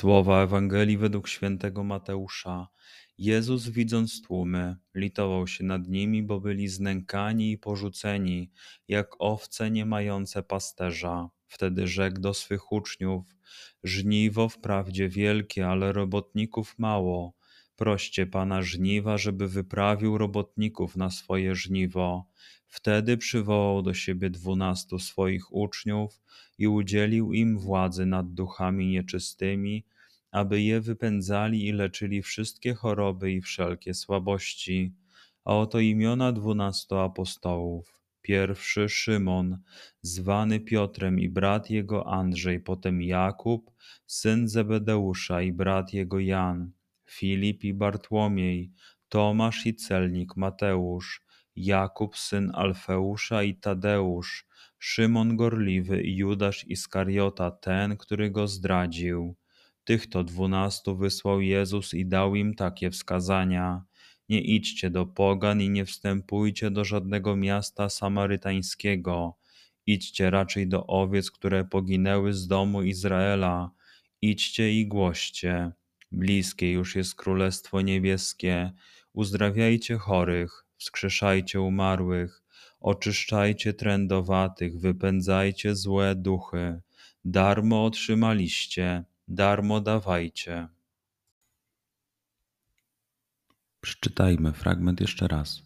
Słowa Ewangelii według świętego Mateusza. Jezus, widząc tłumy, litował się nad nimi, bo byli znękani i porzuceni, jak owce nie mające pasterza. Wtedy rzekł do swych uczniów: Żniwo wprawdzie wielkie, ale robotników mało. Proście pana żniwa, żeby wyprawił robotników na swoje żniwo. Wtedy przywołał do siebie dwunastu swoich uczniów i udzielił im władzy nad duchami nieczystymi aby je wypędzali i leczyli wszystkie choroby i wszelkie słabości. A oto imiona dwunastu apostołów. Pierwszy Szymon, zwany Piotrem i brat jego Andrzej, potem Jakub, syn Zebedeusza i brat jego Jan, Filip i Bartłomiej, Tomasz i celnik Mateusz, Jakub syn Alfeusza i Tadeusz, Szymon Gorliwy i Judasz Iskariota, ten, który go zdradził. Tych to dwunastu wysłał Jezus i dał im takie wskazania. Nie idźcie do pogan i nie wstępujcie do żadnego miasta samarytańskiego. Idźcie raczej do owiec, które poginęły z domu Izraela. Idźcie i głoście. Bliskie już jest Królestwo Niebieskie. Uzdrawiajcie chorych, wskrzeszajcie umarłych, oczyszczajcie trędowatych, wypędzajcie złe duchy. Darmo otrzymaliście, darmo dawajcie. Przeczytajmy fragment jeszcze raz.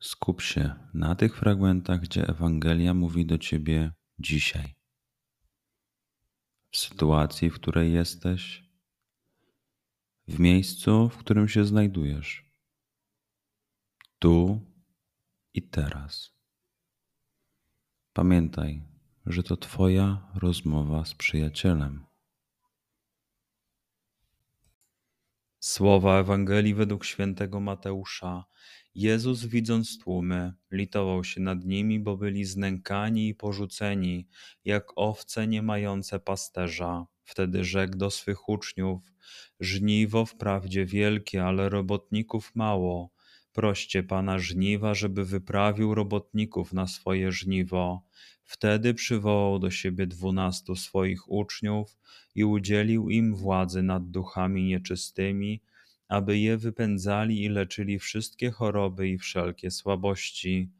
Skup się na tych fragmentach, gdzie Ewangelia mówi do ciebie dzisiaj. W sytuacji, w której jesteś, w miejscu, w którym się znajdujesz, tu i teraz. Pamiętaj, że to Twoja rozmowa z przyjacielem. Słowa Ewangelii według świętego Mateusza. Jezus, widząc tłumy, litował się nad nimi, bo byli znękani i porzuceni, jak owce nie mające pasterza. Wtedy rzekł do swych uczniów: Żniwo wprawdzie wielkie, ale robotników mało. Proście pana żniwa, żeby wyprawił robotników na swoje żniwo. Wtedy przywołał do siebie dwunastu swoich uczniów i udzielił im władzy nad duchami nieczystymi, aby je wypędzali i leczyli wszystkie choroby i wszelkie słabości.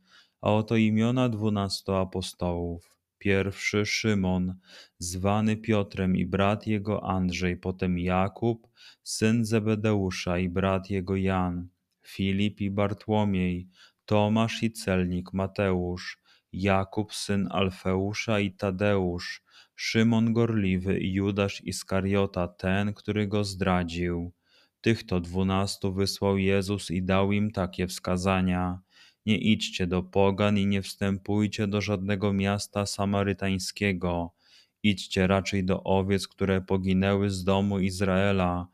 A oto imiona dwunastu apostołów. Pierwszy Szymon, zwany Piotrem i brat jego Andrzej, potem Jakub, syn Zebedeusza i brat jego Jan, Filip i Bartłomiej, Tomasz i celnik Mateusz, Jakub syn Alfeusza i Tadeusz, Szymon Gorliwy i Judasz Iskariota, ten, który go zdradził. Tych to dwunastu wysłał Jezus i dał im takie wskazania. Nie idźcie do pogan i nie wstępujcie do żadnego miasta samarytańskiego. Idźcie raczej do owiec, które poginęły z domu Izraela.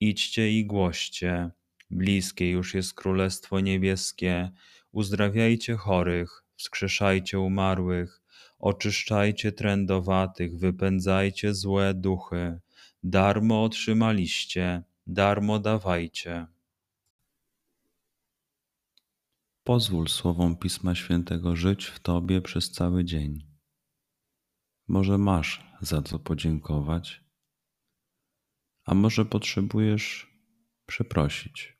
Idźcie i głoście. Bliskie już jest Królestwo Niebieskie. Uzdrawiajcie chorych, wskrzeszajcie umarłych, oczyszczajcie trędowatych, wypędzajcie złe duchy. Darmo otrzymaliście, darmo dawajcie. Pozwól słowom Pisma Świętego żyć w Tobie przez cały dzień. Może masz za co podziękować, a może potrzebujesz przeprosić.